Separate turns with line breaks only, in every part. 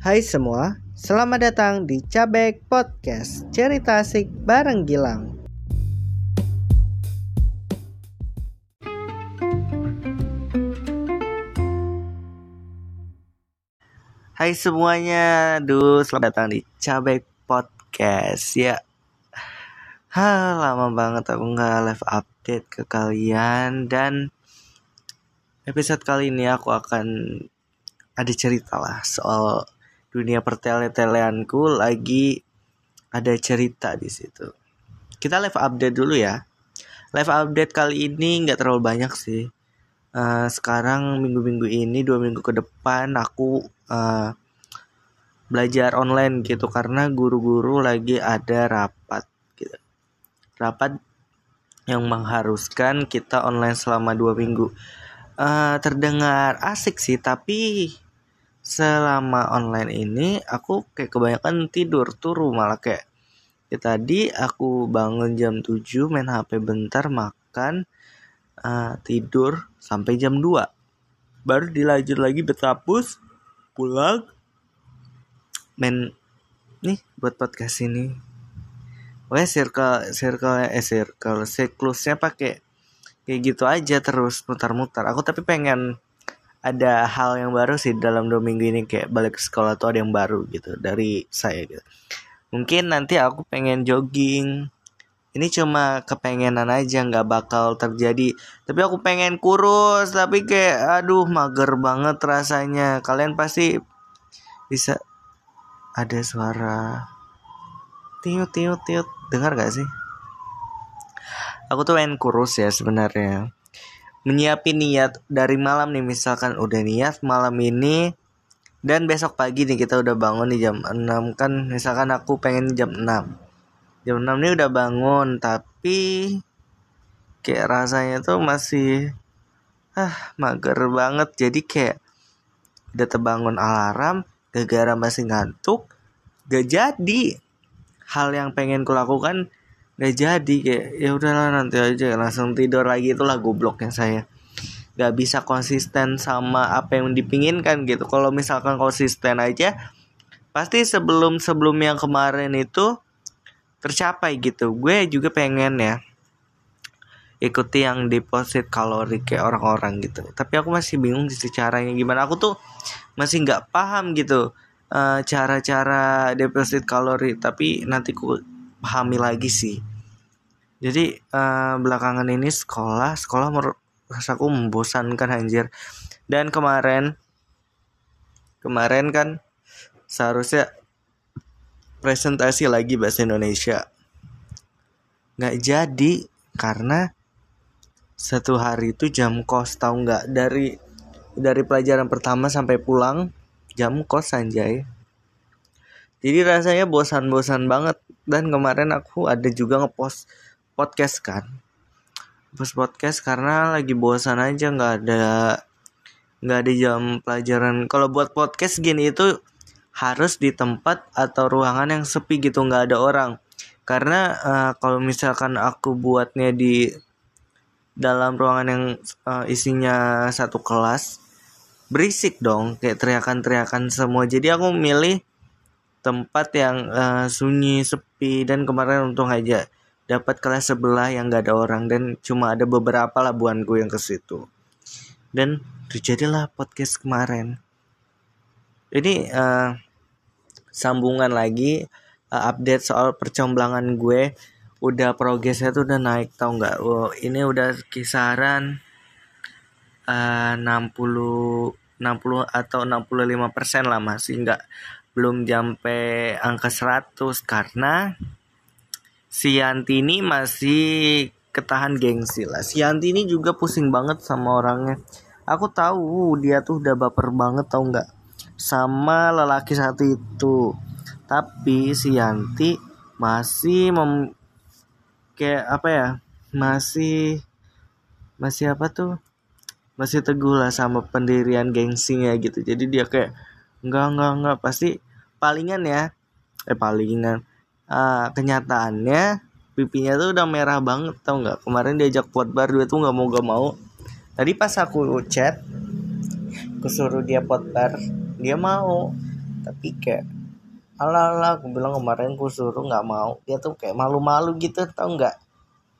Hai semua, selamat datang di Cabek Podcast Cerita asik bareng Gilang. Hai semuanya, duh selamat datang di Cabek Podcast. Ya, ha, lama banget aku nggak live update ke kalian Dan episode kali ini aku akan ada cerita lah soal dunia pertele-teleanku lagi ada cerita di situ. Kita live update dulu ya. Live update kali ini nggak terlalu banyak sih. Uh, sekarang minggu-minggu ini dua minggu ke depan aku uh, belajar online gitu karena guru-guru lagi ada rapat gitu. Rapat yang mengharuskan kita online selama dua minggu. Uh, terdengar asik sih tapi selama online ini aku kayak kebanyakan tidur turu malah kayak ya tadi aku bangun jam 7 main HP bentar makan uh, tidur sampai jam 2 baru dilanjut lagi betapus pulang main nih buat podcast ini. Oke circle circle eh circle siklusnya pakai kayak gitu aja terus mutar-mutar. Aku tapi pengen ada hal yang baru sih dalam dua minggu ini kayak balik ke sekolah tuh ada yang baru gitu dari saya gitu. Mungkin nanti aku pengen jogging. Ini cuma kepengenan aja nggak bakal terjadi. Tapi aku pengen kurus tapi kayak aduh mager banget rasanya. Kalian pasti bisa ada suara tiut tiut tiut dengar gak sih? Aku tuh pengen kurus ya sebenarnya menyiapin niat dari malam nih. Misalkan udah niat malam ini dan besok pagi nih kita udah bangun di jam 6 kan misalkan aku pengen jam 6 jam 6 nih udah bangun tapi kayak rasanya tuh masih ah mager banget. Jadi kayak udah terbangun alarm gara-gara masih ngantuk gak jadi. Hal yang pengen kulakukan nggak jadi kayak ya udahlah nanti aja langsung tidur lagi itulah gobloknya saya. Nggak bisa konsisten sama apa yang dipinginkan gitu. Kalau misalkan konsisten aja pasti sebelum sebelum yang kemarin itu tercapai gitu. Gue juga pengen ya ikuti yang deposit kalori kayak orang-orang gitu. Tapi aku masih bingung sih caranya gimana. Aku tuh masih nggak paham gitu uh, cara-cara deposit kalori. Tapi nanti ku pahami lagi sih jadi uh, belakangan ini sekolah sekolah rasaku membosankan anjir. Dan kemarin kemarin kan seharusnya presentasi lagi bahasa Indonesia. Nggak jadi karena satu hari itu jam kos tahu nggak? Dari dari pelajaran pertama sampai pulang jam kos anjay. Jadi rasanya bosan-bosan banget. Dan kemarin aku ada juga ngepost podcast kan. Pas podcast karena lagi bosan aja nggak ada nggak ada jam pelajaran. Kalau buat podcast gini itu harus di tempat atau ruangan yang sepi gitu nggak ada orang. Karena uh, kalau misalkan aku buatnya di dalam ruangan yang uh, isinya satu kelas berisik dong kayak teriakan-teriakan semua. Jadi aku milih tempat yang uh, sunyi sepi dan kemarin untung aja dapat kelas sebelah yang gak ada orang dan cuma ada beberapa labuanku yang ke situ. Dan terjadilah podcast kemarin. Ini uh, sambungan lagi uh, update soal percomblangan gue udah progresnya tuh udah naik tau nggak? Oh, ini udah kisaran uh, 60 60 atau 65 persen lah masih nggak belum sampai angka 100 karena si Yanti ini masih ketahan gengsi lah. Si Yanti ini juga pusing banget sama orangnya. Aku tahu dia tuh udah baper banget tau nggak sama lelaki satu itu. Tapi si Yanti masih mem kayak apa ya? Masih masih apa tuh? Masih teguh lah sama pendirian gengsinya gitu. Jadi dia kayak enggak enggak enggak pasti palingan ya. Eh palingan uh, kenyataannya pipinya tuh udah merah banget tau nggak? Kemarin diajak buat bar dia tuh nggak mau gak mau. Tadi pas aku chat aku suruh dia pot bar dia mau. Tapi kayak ala ala aku bilang kemarin aku suruh nggak mau. Dia tuh kayak malu-malu gitu tau nggak?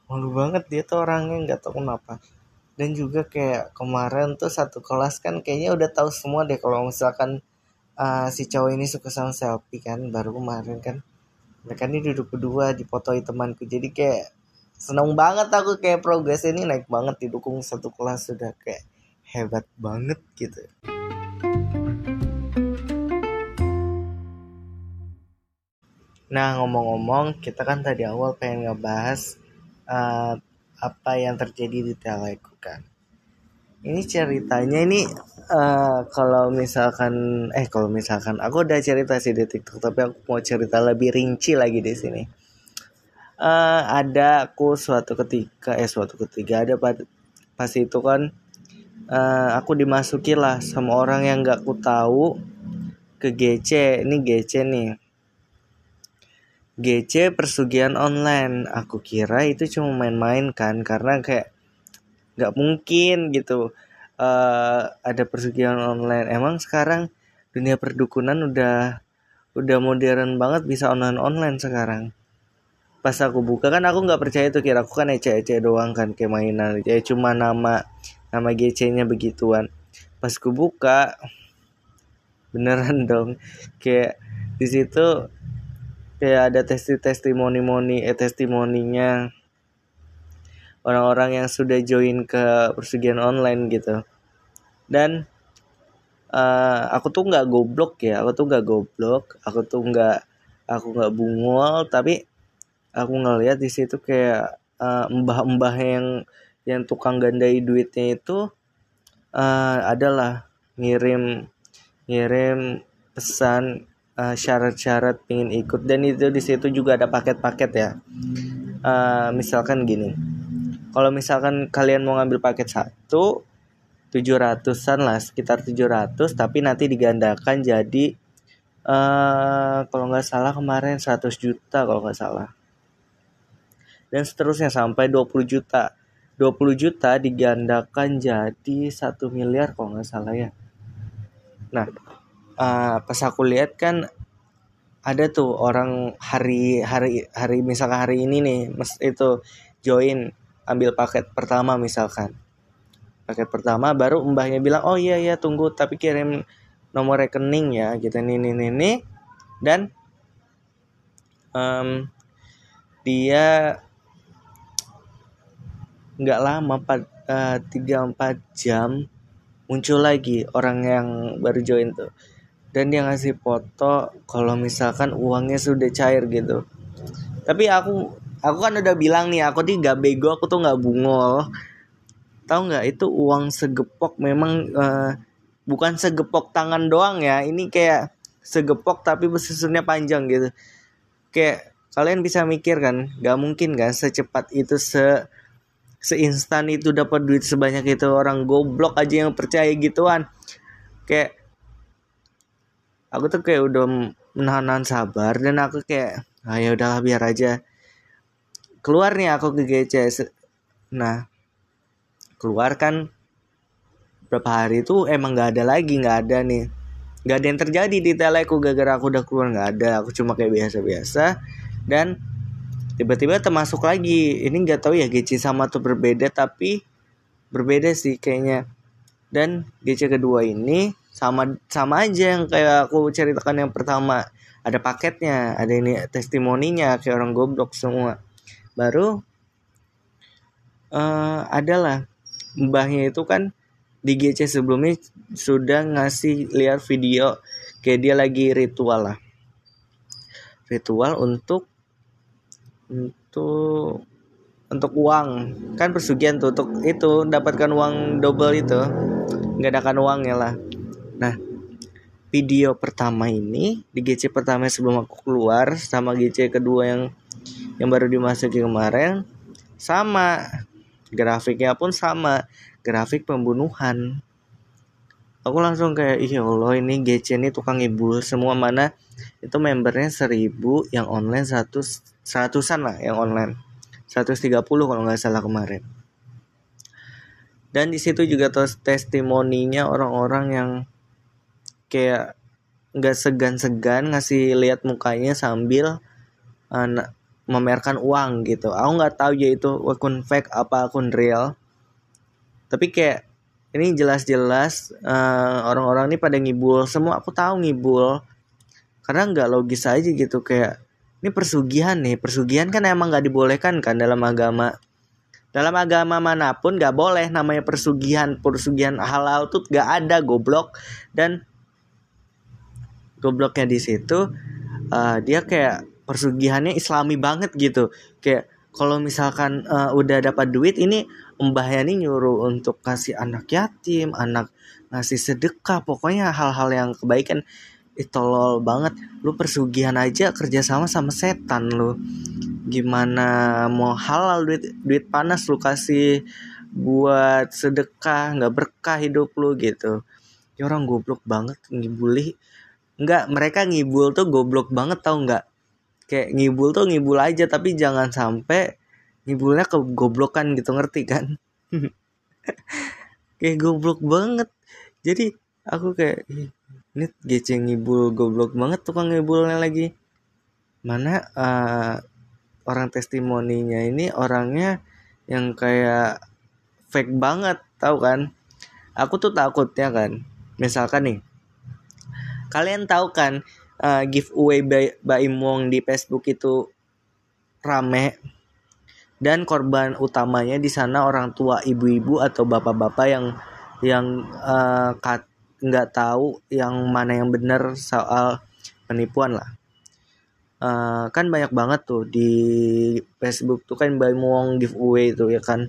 Malu banget dia tuh orangnya nggak tahu kenapa. Dan juga kayak kemarin tuh satu kelas kan kayaknya udah tahu semua deh kalau misalkan uh, si cowok ini suka sama selfie kan baru kemarin kan mereka ini duduk berdua di foto temanku jadi kayak seneng banget aku kayak progres ini naik banget didukung satu kelas sudah kayak hebat banget gitu Nah ngomong-ngomong kita kan tadi awal pengen ngebahas uh, apa yang terjadi di Teleku kan. Ini ceritanya ini uh, kalau misalkan eh kalau misalkan aku udah cerita sih di TikTok tapi aku mau cerita lebih rinci lagi di sini. Uh, ada aku suatu ketika eh suatu ketika ada pas, pas itu kan uh, aku dimasuki lah sama orang yang gak aku tahu ke GC ini GC nih. GC persugihan online. Aku kira itu cuma main-main kan karena kayak nggak mungkin gitu uh, ada persugihan online. Emang sekarang dunia perdukunan udah udah modern banget bisa online online sekarang. Pas aku buka kan aku nggak percaya itu kira. Aku kan ece-ece doang kan kayak mainan. Ya cuma nama nama GC-nya begituan. Pas aku buka beneran dong. Kayak di situ kayak ada testi testimoni-moni eh testimoninya. Orang-orang yang sudah join ke persugihan online gitu dan uh, aku tuh nggak goblok ya aku tuh nggak goblok aku tuh nggak aku nggak bungul tapi aku ngeliat di situ kayak uh, mbah-mbah yang yang tukang gandai duitnya itu uh, adalah ngirim ngirim pesan uh, syarat-syarat ingin ikut. Dan itu di situ juga ada paket-paket ya. Uh, misalkan gini kalau misalkan kalian mau ngambil paket satu 700-an lah sekitar 700 tapi nanti digandakan jadi uh, kalau nggak salah kemarin 100 juta kalau nggak salah. Dan seterusnya sampai 20 juta. 20 juta digandakan jadi satu miliar kalau nggak salah ya. Nah uh, pas aku lihat kan ada tuh orang hari hari hari misalkan hari ini nih mas itu join ambil paket pertama misalkan paket pertama baru mbahnya bilang oh iya iya tunggu tapi kirim nomor rekening ya gitu. Nih nih, nih. dan um, dia nggak lama eh, tiga empat jam muncul lagi orang yang baru join tuh. Dan dia ngasih foto kalau misalkan uangnya sudah cair gitu. Tapi aku aku kan udah bilang nih aku tuh gak bego aku tuh nggak bungol tahu nggak? Itu uang segepok memang uh, bukan segepok tangan doang ya. Ini kayak segepok tapi susunnya panjang gitu. Kayak kalian bisa mikir kan gak mungkin kan secepat itu se seinstan itu dapat duit sebanyak itu. Orang goblok aja yang percaya gituan. Kayak aku tuh kayak udah menahan sabar dan aku kayak ah ya udahlah biar aja. Keluar nih aku ke GC nah keluar kan berapa hari itu emang nggak ada lagi nggak ada nih. Nggak ada yang terjadi di teleku gara-gara aku udah keluar nggak ada. Aku cuma kayak biasa-biasa. Dan tiba-tiba termasuk lagi. Ini nggak tahu ya GC sama tuh berbeda tapi berbeda sih kayaknya. Dan GC kedua ini sama sama aja yang kayak aku ceritakan yang pertama. Ada paketnya ada ini testimoninya kayak orang goblok semua. Baru uh, adalah mbahnya itu kan di GC sebelumnya sudah ngasih lihat video kayak dia lagi ritual lah. Ritual untuk untuk untuk uang. Kan persugihan tuh untuk itu dapatkan uang double itu. Nggak ada kan uangnya lah. Nah, video pertama ini di GC pertama sebelum aku keluar sama GC kedua yang yang baru dimasuki kemarin sama grafiknya pun sama. Grafik pembunuhan. Aku langsung kayak iya Allah ini GC ini tukang ibu semua mana. Itu membernya seribu yang online seratus seratusan lah yang online. 130 kalau nggak salah kemarin. Dan di situ juga testimoninya orang-orang yang kayak nggak segan-segan ngasih lihat mukanya sambil uh, memamerkan uang gitu. Aku nggak tahu ya itu akun fake apa akun real. Tapi kayak ini jelas-jelas uh, orang-orang ini pada ngibul. Semua aku tahu ngibul. Karena nggak logis aja gitu kayak ini persugihan nih. Persugihan kan emang nggak dibolehkan kan dalam agama. Dalam agama mana pun nggak boleh. Namanya persugihan. Persugihan halal tuh nggak ada goblok. Dan gobloknya di situ uh, dia kayak persugihannya islami banget gitu kayak kalau misalkan uh, udah dapat duit ini mbahnya nih nyuruh untuk kasih anak yatim, anak ngasih sedekah, pokoknya hal-hal yang kebaikan itu lol banget. Lu persugihan aja kerjasama sama setan lu. Gimana mau halal duit duit panas lu kasih buat sedekah nggak berkah hidup lu gitu. Ya orang goblok banget ngibuli. Enggak, mereka ngibul tuh goblok banget tau nggak? Kayak ngibul tuh ngibul aja tapi jangan sampai ngibulnya ke goblokan gitu ngerti kan? Kayak goblok banget. Jadi aku kayak ini GC ngibul goblok banget tukang ngibulnya lagi. Mana uh, orang testimoninya ini orangnya yang kayak fake banget tahu kan? Aku tuh takutnya kan misalkan nih kalian tahu kan uh, giveaway by Imong di Facebook itu rame. Dan korban utamanya di sana orang tua ibu-ibu atau bapak-bapak yang yang uh, nggak tahu yang mana yang benar soal penipuan lah. Uh, kan banyak banget tuh di Facebook tuh kan by Muang giveaway tuh ya kan.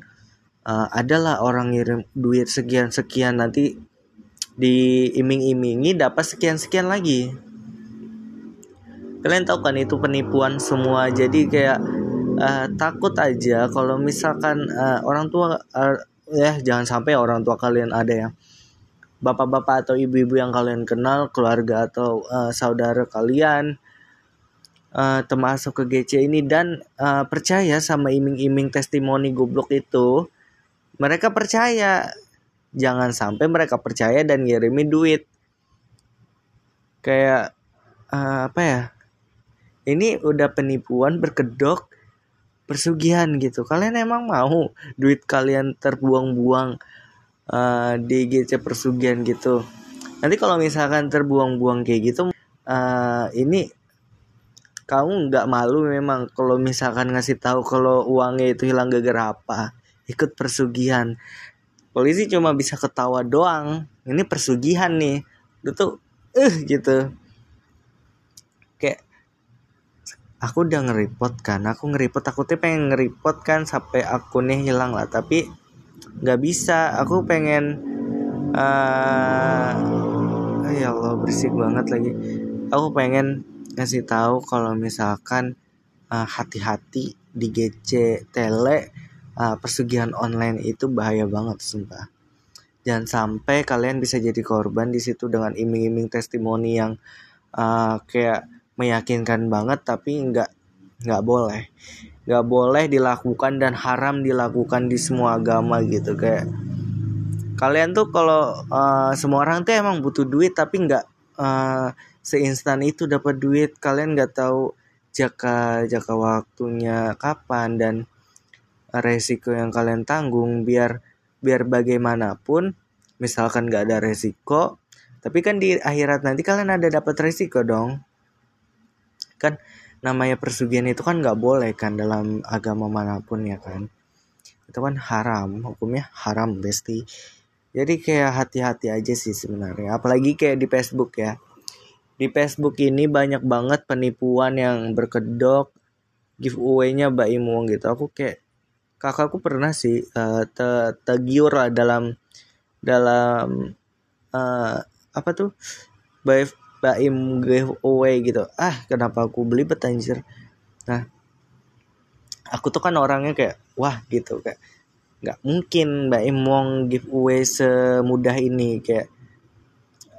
Uh, adalah orang ngirim duit sekian sekian nanti diiming-imingi dapat sekian sekian lagi kalian tahu kan itu penipuan semua. Jadi kayak uh, takut aja kalau misalkan uh, orang tua uh, ya jangan sampai orang tua kalian ada yang bapak-bapak atau ibu-ibu yang kalian kenal keluarga atau uh, saudara kalian uh, termasuk ke GC ini dan uh, percaya sama iming-iming testimoni goblok itu mereka percaya. Jangan sampai mereka percaya dan ngirimin duit. Kayak uh, apa ya ini udah penipuan berkedok persugihan gitu. Kalian emang mau duit kalian terbuang-buang uh, di GC persugihan gitu? Nanti kalau misalkan terbuang-buang kayak gitu uh, ini kamu nggak malu memang kalau misalkan ngasih tahu kalau uangnya itu hilang gara-gara apa? Ikut persugihan. Polisi cuma bisa ketawa doang. Ini persugihan nih. Itu tuh eh uh, gitu aku udah ngeripot kan aku ngeripot aku tuh pengen ngeripot kan sampai akunnya hilang lah tapi nggak bisa. Aku pengen uh, ya Allah bersih banget lagi. Aku pengen ngasih tahu kalau misalkan eh, hati-hati di GC tele uh, persugihan online itu bahaya banget sumpah. Jangan sampai kalian bisa jadi korban di situ dengan iming-iming testimoni yang uh, kayak meyakinkan banget tapi nggak nggak boleh. Nggak boleh dilakukan dan haram dilakukan di semua agama gitu kayak kalian tuh kalau uh, semua orang tuh emang butuh duit tapi nggak uh, seinstan itu dapat duit. Kalian nggak tahu jaka jaka waktunya kapan dan resiko yang kalian tanggung. Biar biar bagaimanapun misalkan nggak ada resiko tapi kan di akhirat nanti kalian ada dapat resiko dong kan namanya persugihan itu kan nggak boleh kan dalam agama mana pun ya kan. Itu kan haram hukumnya haram besti. Jadi kayak hati-hati aja sih sebenarnya. Apalagi kayak di Facebook ya. Di Facebook ini banyak banget penipuan yang berkedok giveaway-nya Mbak Imuang gitu. Aku kayak kakakku pernah sih uh, te tegiur lah dalam dalam uh, apa tuh? By Baim giveaway gitu. Ah kenapa aku beli bet anjir? Nah aku tuh kan orangnya kayak wah gitu kayak nggak mungkin Mbak Im mau giveaway semudah ini kayak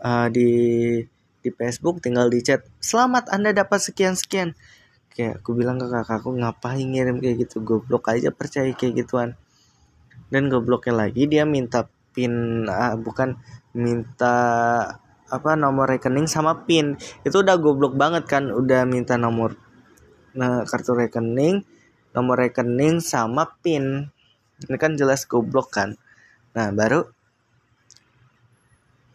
uh, di di Facebook tinggal di chat selamat anda dapat sekian sekian kayak aku bilang ke kakakku ngapain ngirim kayak gitu? Goblok aja percaya kayak gituan. Dan gobloknya lagi dia minta pin uh, bukan minta apa nomor rekening sama pin. Itu udah goblok banget kan udah minta nomor nah, kartu rekening nomor rekening sama pin. Ini kan jelas goblok kan. Nah baru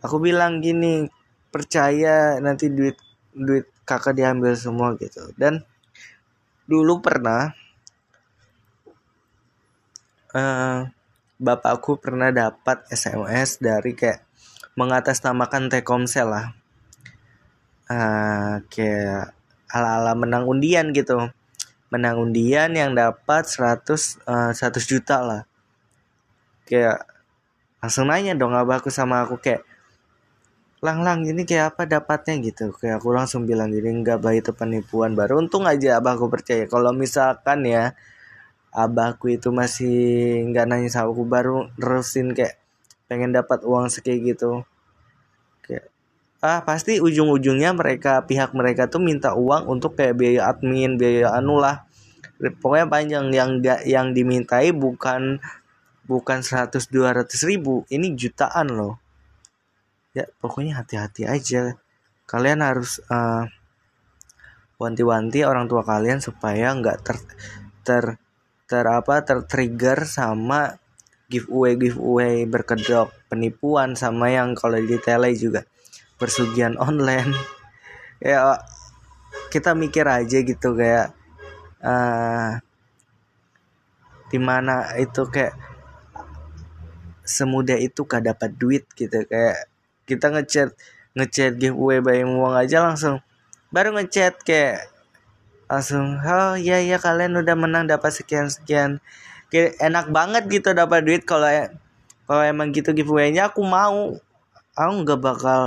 aku bilang gini percaya nanti duit duit kakak diambil semua gitu. Dan dulu pernah uh, bapakku pernah dapat SMS dari kayak mengatasnamakan Telkomsel lah. Uh, kayak ala-ala menang undian gitu. Menang undian yang dapat 100 uh, 100 juta lah. Kayak langsung nanya dong abahku sama aku kayak lang lang ini kayak apa dapatnya gitu kayak aku langsung bilang gini enggak bah itu penipuan baru untung aja abahku percaya kalau misalkan ya abahku itu masih nggak nanya sama aku baru nerusin kayak pengen dapat uang sekaya gitu. Kayak ah pasti ujung-ujungnya mereka pihak mereka tuh minta uang untuk kayak biaya admin biaya anu lah pokoknya panjang yang gak yang dimintai bukan bukan 100 200 ribu ini jutaan loh. Ya pokoknya hati-hati aja. Kalian harus uh, wanti-wanti orang tua kalian supaya nggak ter ter ter apa tertrigger sama giveaway giveaway berkedok penipuan sama yang kalau di tele juga. Persugihan online. Ya kita mikir aja gitu kayak uh, di mana itu kayak semudah itu kah dapat duit gitu. Kayak kita ngechat ngechat giveaway bayang uang aja langsung baru ngechat kayak langsung oh iya iya kalian udah menang dapat sekian sekian enak banget gitu dapat duit kalau kalau emang gitu giveaway-nya aku mau. Aku nggak bakal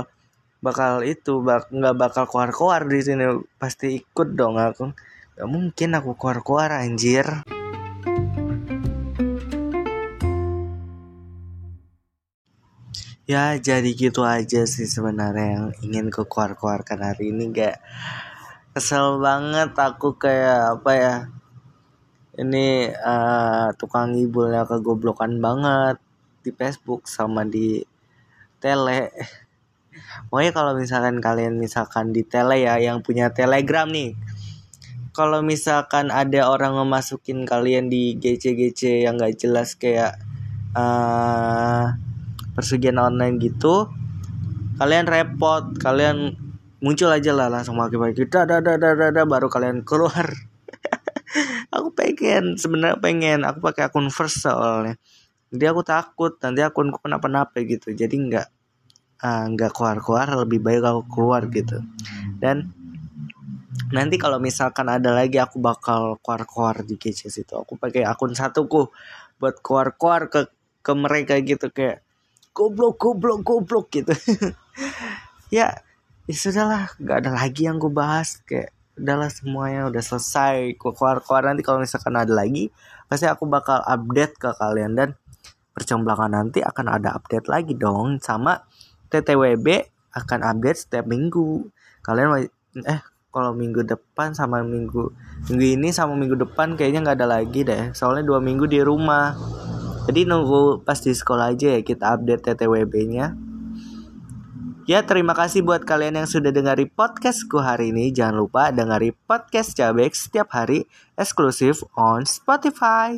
bakal itu bak nggak bakal keluar-keluar di sini. Pasti ikut dong aku. Gak mungkin aku keluar-keluar anjir. Ya jadi gitu aja sih sebenarnya yang ingin ku keluar-keluarkan hari ini gak kesel banget aku kayak apa ya ini uh, tukang ngibulnya kegoblokan banget di Facebook sama di tele. Pokoknya kalau misalkan kalian misalkan di tele ya yang punya telegram nih. Kalau misalkan ada orang memasukin kalian di GC-GC yang gak jelas kayak uh, persugihan online gitu kalian repot kalian muncul aja lah langsung maki-maki dah dah dah baru kalian keluar aku pengen sebenarnya pengen. Aku pakai akun first soalnya. Jadi aku takut nanti akunku kenapa-napa gitu. Jadi nggak uh, nggak keluar-keluar lebih baik aku keluar gitu. Dan nanti kalau misalkan ada lagi aku bakal keluar-keluar di GC itu. Aku pakai akun satuku buat keluar-keluar ke ke mereka gitu. Kayak goblok goblok goblok gitu. Ya ya sudahlah. Nggak ada lagi yang gue bahas. Kayak udahlah semuanya udah selesai. Keluar keluar nanti kalau misalkan ada lagi pasti aku bakal update ke kalian. Dan percobaan nanti akan ada update lagi dong. Sama TTWB akan update setiap minggu. Kalian eh kalau minggu depan sama minggu minggu ini sama minggu depan kayaknya nggak ada lagi deh. Soalnya dua minggu di rumah. Jadi nunggu pas di sekolah aja ya kita update TTWB nya Ya terima kasih buat kalian yang sudah dengari podcastku hari ini. Jangan lupa dengari podcast Cabek setiap hari eksklusif on Spotify